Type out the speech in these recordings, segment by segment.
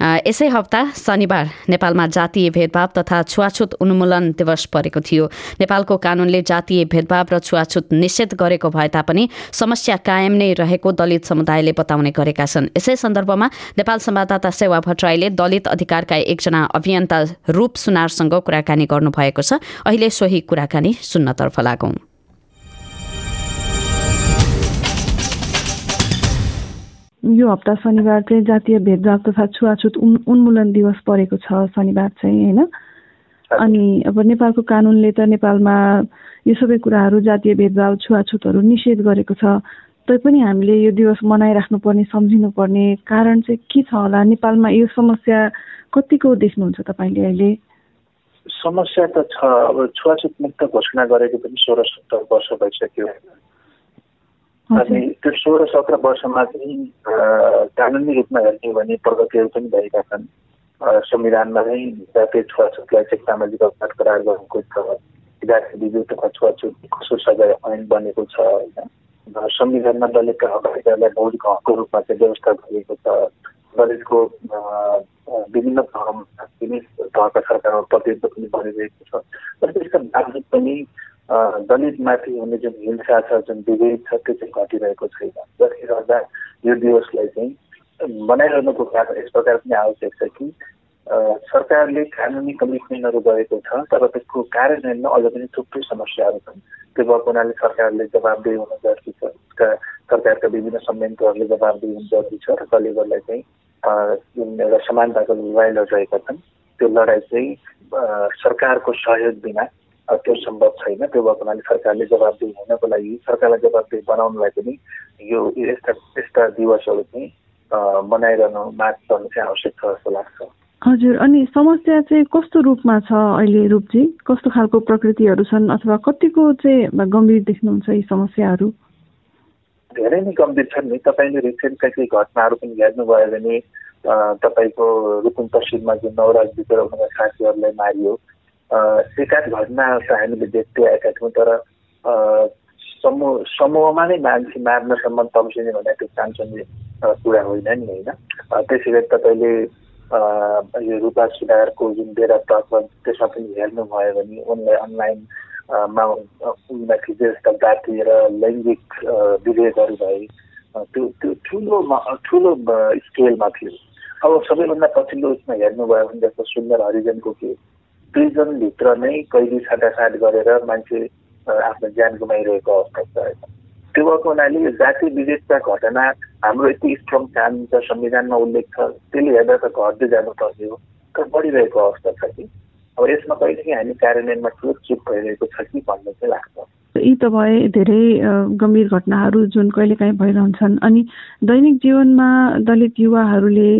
यसै हप्ता शनिबार नेपालमा जातीय भेदभाव तथा छुवाछुत उन्मूलन दिवस परेको थियो। नेपालको कानूनले जातीय भेदभाव र छुवाछुत निषेध गरेको भए तापनि समस्या कायम नै रहेको दलित समुदायले बताउने गरेका छन्। यसै सन्दर्भमा नेपाल संवाददाता सेवा भट्टराईले दलित अधिकारका एकजना अभियन्ता रूप सुनारसँग कुराकानी गर्नुभएको छ। अहिले सोही कुराकानी सुन्नतर्फ लागौं। यो हप्ता शनिबार चाहिँ जातीय भेदभाव तथा छुवाछुत उन्मूलन दिवस परेको छ शनिबार चाहिँ होइन? अनि अब नेपालको कानुनले त नेपालमा यो सबै कुराहरू जातीय भेदभाव छुवाछुतहरू निषेध गरेको छ। तैपनि हामीले यो दिवस मनाइराख्नुपर्ने सम्झिनुपर्ने कारण चाहिँ के छ होला? नेपालमा यो समस्या कतिको देख्नुहुन्छ तपाईँले अहिले? समस्या त छ। अब छुवाछुत मुक्त घोषणा गरेको पनि सोह्र सत्तर वर्ष भइसक्यो। अनि त्यो सोह्र सत्र वर्षमा चाहिँ कानुनी रूपमा हेर्ने भने प्रगतिहरू पनि भएका छन्। संविधानमा नै जातीय छुवाछुतलाई चाहिँ सामाजिक अपराध करार गरेको छ। विद्युत तथा छुवाछुत कसो सजाय ऐन बनेको छ होइन। संविधानमा दलितका अधिकारलाई मौलिक हकको रूपमा चाहिँ व्यवस्था गरिएको छ। दलितको विभिन्न तहमा विभिन्न तहका सरकारमा प्रतिनिधित्व पनि भनिरहेको छ। र त्यसका बावजुद पनि दलितमाथि हुने जुन हिंसा छ जुन विभेद छ त्यो चाहिँ घटिरहेको छैन। जसले गर्दा यो दिवसलाई चाहिँ बनाइरहनुको कारण यस प्रकार पनि आवश्यक छ कि सरकारले कानुनी कमिटमेन्टहरू गरेको छ तर त्यसको कार्यान्वयनमा अझ पनि थुप्रै समस्याहरू छन्। त्यो भएको हुनाले सरकारले जवाबदेही हुनु जरुरी छ उसका सरकारका विभिन्न संयन्त्रहरूले जवाबदेही हुनु जरुरी छ र कसले गर्दा चाहिँ जुन एउटा समानताको लडाइँहरू रहेका छन् त्यो लडाइँ चाहिँ सरकारको सहयोग बिना त्यो सम्भव छैन त्यो भएको हुनाले सरकारले जवाबदेही हुनको लागि सरकारलाई जवाबदेही बनाउनलाई पनि यो यस्ता यस्ता दिवसहरू चाहिँ मनाइरहनु माग गर्नु चाहिँ आवश्यक छ जस्तो लाग्छ। हजुर अनि समस्या चाहिँ कस्तो रूपमा छ अहिले रूपजी? कस्तो खालको प्रकृतिहरू छन् अथवा कतिको चाहिँ गम्भीर देख्नुहुन्छ यी समस्याहरू? धेरै नै गम्भीर छन् नि। तपाईँले रिसेन्टका केही घटनाहरू पनि हेर्नुभयो भने तपाईँको रुकुम तहसिलमा जुन नवराज बितेर साथीहरूलाई मारियो एकाध घटना त हामीले देख्दै आएका थियौँ तर समूह समूहमा नै मान्छे मार्नसम्म तम्सिने भने त्यो चान्चन्ने कुरा होइन नि होइन? त्यसै गरी तपाईँले यो रूपा सुधारको जुन डेरा तत्व त्यसमा पनि हेर्नुभयो भने उनलाई अनलाइनमा उनमाथि जस्ता जातीय र लैङ्गिक विभेदहरू भए त्यो त्यो ठुलो ठुलो स्केलमा थियो। अब सबैभन्दा पछिल्लो उसमा हेर्नुभयो भने जस्तो सुन्दर हरिजनको के प्रिजनभित्र नै कैदी छाटाछाट गरेर मान्छे आफ्नो ज्यान गुमाइरहेको अवस्था छ। त्यो भएको हुनाले यो जाति विभेदका घटना हाम्रो यति स्ट्रङ कानुन छ संविधानमा उल्लेख छ त्यसले हेर्दा त घट्दै जानुपर्ने हो तर बढिरहेको अवस्था छ कि? अब यसमा कहिलेकाहीँ हामी कार्यान्वयनमा ठुलो चुप भइरहेको छ कि भन्ने चाहिँ लाग्छ। यी त भए धेरै गम्भीर घटनाहरू जुन कहिलेकाहीँ भइरहन्छन्। अनि दैनिक जीवनमा दलित युवाहरूले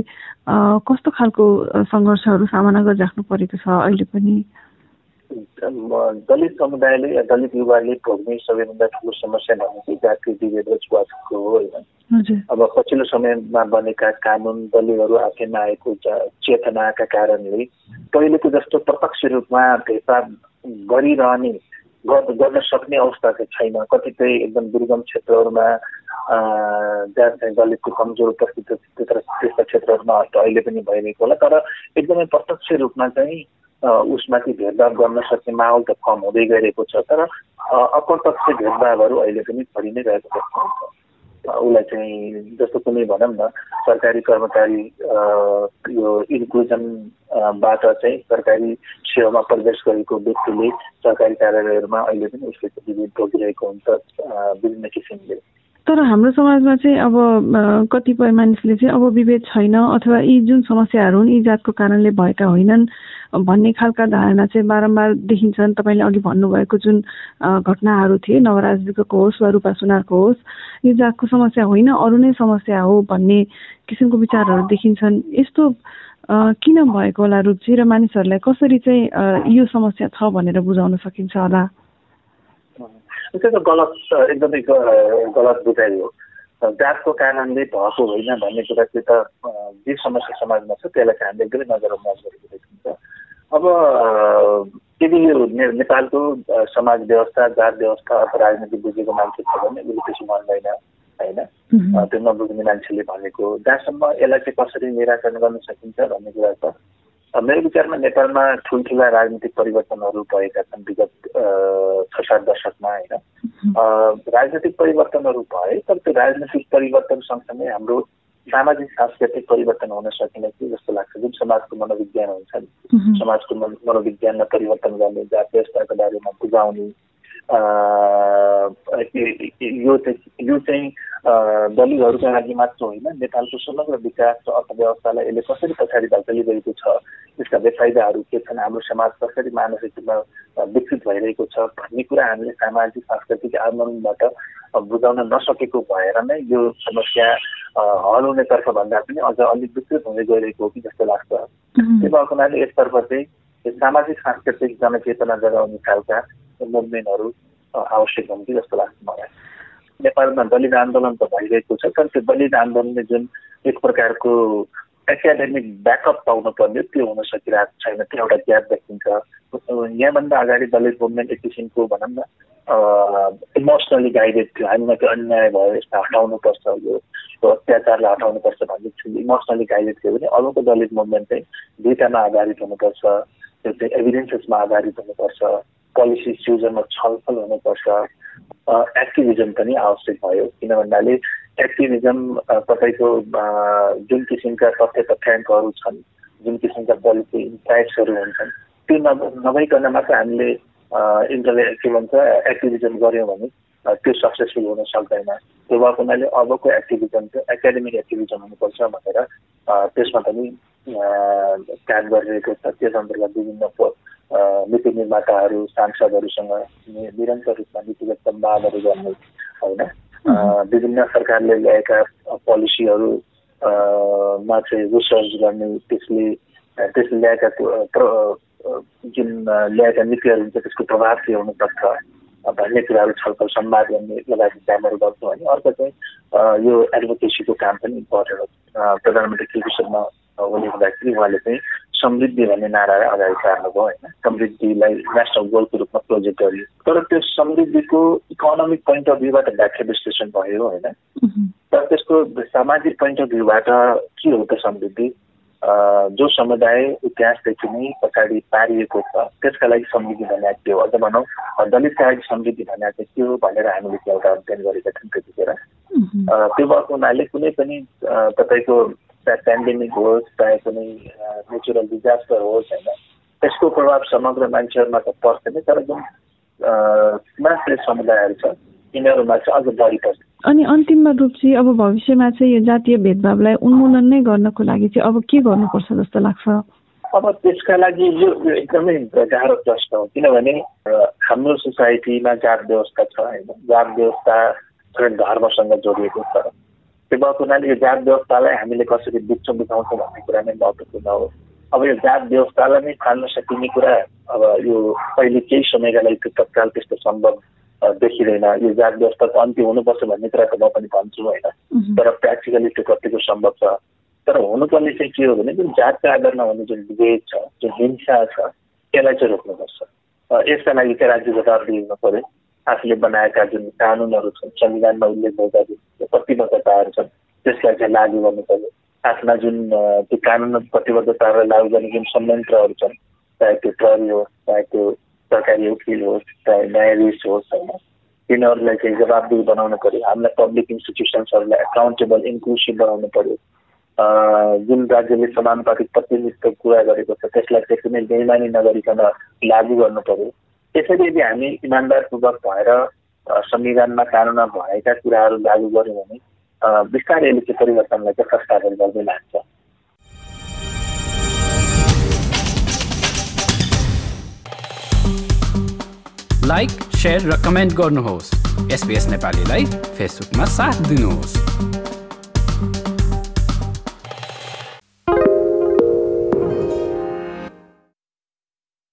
कस्तो खालको सङ्घर्षहरू सामना गरिराख्नु परेको छ अहिले पनि? दलित समुदायले या दलित युवाले भोग्ने सबैभन्दा ठुलो समस्या भनेको जातीय विभेद र छुवाछुतको हो होइन। अब पछिल्लो समयमा बनेका कानुन दलितहरू आफैमा आएको चेतनाका कारणले पहिलेको जस्तो प्रत्यक्ष रूपमा भेदभाव गरिरहने गर्न सक्ने अवस्था चाहिँ छैन। कतिपय एकदम दुर्गम क्षेत्रहरूमा जहाँ चाहिँ दलितको कमजोर उपस्थिति त्यस्ता क्षेत्रहरूमा अहिले पनि भइरहेको होला। तर एकदमै प्रत्यक्ष रूपमा चाहिँ उसमाथि भेदभाव गर्न सक्ने माहौल त कम हुँदै गइरहेको छ। तर अप्रत्यक्ष भेदभावहरू अहिले पनि परि नै रहेको देख्नुहुन्छ उसलाई चाहिँ जस्तो कुनै भनौँ न सरकारी कर्मचारी यो इन्क्लुजनबाट चाहिँ सरकारी सेवामा प्रवेश गरेको व्यक्तिले सरकारी कार्यालयहरूमा अहिले पनि उसले विभिन्न भोगिरहेको हुन्छ विभिन्न किसिमले। तर हाम्रो समाजमा चाहिँ अब कतिपय मानिसले चाहिँ अब विभेद छैन अथवा यी जुन समस्याहरू हुन् यी जातको कारणले भएका होइनन् भन्ने खालका धारणा चाहिँ बारम्बार देखिन्छन्। तपाईँले अघि भन्नुभएको जुन घटनाहरू थिए नवराजको होस् वा रूपा सुनारको होस् यो जातको समस्या होइन अरू नै समस्या हो भन्ने किसिमको विचारहरू देखिन्छन्। यस्तो किन भएको होला रुचि र मानिसहरूलाई कसरी चाहिँ यो समस्या छ भनेर बुझाउन सकिन्छ होला? त्यो त गलत एकदमै गलत बुझाइ हो जातको कारणले भएको होइन भन्ने कुरा चाहिँ त जे समस्या समाजमा छ त्यसलाई चाहिँ हामीले एकदमै नजरअन्दाज गरेको देखिन्छ अब यदि यो नेपालको समाज व्यवस्था जात व्यवस्था अथवा राजनीति बुझेको मान्छे छ भने उसले त्यसो मान्दैन होइन त्यो नबुझ्ने मान्छेले भनेको जहाँसम्म यसलाई चाहिँ कसरी निराकरण गर्न सकिन्छ भन्ने कुरा छ मेरो विचारमा नेपालमा ठुल्ठुला राजनीतिक परिवर्तनहरू भएका छन् विगत छ सात दशकमा होइन? राजनीतिक परिवर्तनहरू भए तर त्यो राजनीतिक परिवर्तन सँगसँगै हाम्रो सामाजिक सांस्कृतिक परिवर्तन हुन सकिने कि जस्तो लाग्छ। जुन समाजको मनोविज्ञान हुन्छ नि समाजको मनोविज्ञानलाई परिवर्तन गर्ने जात व्यवस्थाको बारेमा बुझाउने यो चाहिँ यो चाहिँ दलितहरूका लागि मात्र होइन नेपालको समग्र विकास र अर्थव्यवस्थालाई यसले कसरी पछाडि धकेलिरहेको छ यसका बेफाइदाहरू के छन् हाम्रो समाज कसरी मानसिक रूपमा विकसित भइरहेको छ भन्ने कुरा हामीले सामाजिक सांस्कृतिक आन्दोलनबाट बुझाउन नसकेको भएर नै यो समस्या हल हुनेतर्फ भन्दा पनि अझ अलिक विस्तृत हुँदै गइरहेको हो कि जस्तो लाग्छ। त्यो भएको हुनाले यसतर्फ चाहिँ सामाजिक सांस्कृतिक जनचेतना जगाउने खालका मुभमेन्टहरू आवश्यक हुन्थ्यो जस्तो लाग्छ मलाई। नेपालमा दलित आन्दोलन त भइरहेको छ तर त्यो दलित आन्दोलनले जुन एक प्रकारको एकाडेमिक ब्याकअप पाउनु पर्ने त्यो हुन सकिरहेको छैन त्यो एउटा ग्याप देखिन्छ। यहाँभन्दा अगाडि दलित मुभमेन्ट एक किसिमको भनौँ न इमोसनली गाइडेड थियो। हामीमा त्यो अन्याय भयो यसलाई हटाउनुपर्छ यो अत्याचारलाई हटाउनुपर्छ भन्ने इमोसनली गाइडेड थियो भने अरूको दलित मुभमेन्ट चाहिँ दुईवटामा आधारित हुनुपर्छ त्यो चाहिँ एभिडेन्सेसमा आधारित हुनुपर्छ। पोलिसी इस्युजमा छलफल हुनुपर्छ एक्टिभिजम पनि आवश्यक भयो। किन भन्नाले एक्टिभिजम तपाईँको जुन किसिमका तथ्य तथ्याङ्कहरू छन् जुन किसिमका पोलिसी इन्साइट्सहरू हुन्छन् त्यो नभइकन मात्र हामीले इन्टरले के भन्छ एक्टिभिजम गऱ्यौँ भने त्यो सक्सेसफुल हुन सक्दैन। त्यो भएको हुनाले अबको एक्टिभिजम चाहिँ एकाडेमिक एक्टिभिजम हुनुपर्छ भनेर त्यसमा पनि काम गरिरहेको छ। त्यस अन्तर्गत विभिन्न नीति निर्माताहरू सांसदहरूसँग निरन्तर रूपमा नीतिगत संवादहरू गर्ने होइन? विभिन्न सरकारले ल्याएका पोलिसीहरू मा चाहिँ रिसर्च गर्ने त्यसले त्यसले ल्याएका जुन ल्याएका नीतिहरू हुन्छ त्यसको प्रभाव के हुनुपर्छ। भन्ने कुराहरू छलफल संवाद गर्ने लगायत कामहरू गर्छौँ भने अर्को चाहिँ यो एडभोकेसीको काम पनि इम्पोर्टेन्ट हो। प्रधानमन्त्री के शर्मा हुने हुँदाखेरि उहाँले चाहिँ समृद्धि भन्ने नारालाई अगाडि सार्नुभयो होइन। समृद्धिलाई नेसनल गोलको रूपमा प्रोजेक्ट गरियो। तर त्यो समृद्धिको इकोनोमिक पोइन्ट अफ भ्यूबाट व्याख्या विश्लेषण भयो होइन। तर त्यसको सामाजिक पोइन्ट अफ भ्यूबाट के हो त समृद्धि? जो समुदाय इतिहासदेखि नै पछाडि पारिएको छ त्यसका लागि समृद्धि भन्ने के हो? अझ भनौँ दलितका लागि समृद्धि भन्ने चाहिँ के हो भनेर हामीले एउटा अध्ययन गरेका थियौँ त्यतिखेर। त्यो भएको हुनाले कुनै पनि तपाईँको चाहे पेन्डेमिक होस् चाहे कुनै नेचुरल डिजास्टर होस् होइन त्यसको प्रभाव समग्र मान्छेहरूमा त पर्छ तर जुन मात्रै समुदायहरू छ यिनीहरूमा चाहिँ अझ बढी पर्छ अनि अन्तिममा रूप चाहिँ अब भविष्यमा चाहिँ यो जातीय भेदभावलाई उन्मूलन नै गर्नको लागि चाहिँ अब के गर्नुपर्छ जस्तो लाग्छ अब त्यसका लागि यो एकदमै गाह्रो प्रश्न हो किनभने हाम्रो सोसाइटीमा जात व्यवस्था छ होइन जात व्यवस्था धर्मसँग जोडिएको छ त्यो भएको हुनाले यो जात व्यवस्थालाई हामीले कसरी बुझ्छौँ बुझाउँछौँ भन्ने कुरा नै महत्त्वपूर्ण हो। अब यो जात व्यवस्थालाई नै फाल्न सकिने कुरा अब यो पहिले केही समयका लागि त्यो तत्काल त्यस्तो सम्भव देखिँदैन। यो जात व्यवस्थाको अन्त्य हुनुपर्छ भन्ने कुरा त म पनि भन्छु होइन। तर प्र्याक्टिकली त्यो कतिको सम्भव छ। तर हुनुपर्ने चाहिँ के हो भने जुन जातका आधारमा हुने जुन विभेद छ जुन हिंसा छ त्यसलाई चाहिँ रोक्नुपर्छ। यसका लागि चाहिँ राज्य जवाब दिनु पऱ्यो। आफूले बनाएका जुन कानुनहरू छन् संविधानमा उल्लेख भएका जुन प्रतिबद्धताहरू छन् त्यसलाई चाहिँ लागू गर्नु पर्यो। आफ्ना जुन त्यो कानुन प्रतिबद्धताहरूलाई लागू गर्ने जुन संयन्त्रहरू छन् चाहे त्यो प्रहरी होस् चाहे त्यो सरकारी वकिल होस् चाहे न्यायाधीश होस् होइन तिनीहरूलाई चाहिँ जवाबदेही बनाउनु पर्यो। हामीलाई पब्लिक इन्स्टिट्युसन्सहरूलाई एकाउन्टेबल इन्क्लुसिभ बनाउनु पर्यो। जुन राज्यले समानुपातिक प्रतिनिधित्व कुरा गरेको छ त्यसलाई चाहिँ कुनै बेइमानी नगरिकन लागू गर्नु पर्यो। त्यसरी यदि हामी इमान्दारपूर्वक भएर संविधानमा कानुनमा भएका कुराहरू लागू गर्यौँ भने बिस्तारै यसले परिवर्तनलाई चाहिँ प्रस्ताव गर्दै लाग्छ। लाइक सेयर र कमेन्ट गर्नुहोस्। एसपिएस नेपालीलाई फेसबुकमा साथ दिनुहोस्।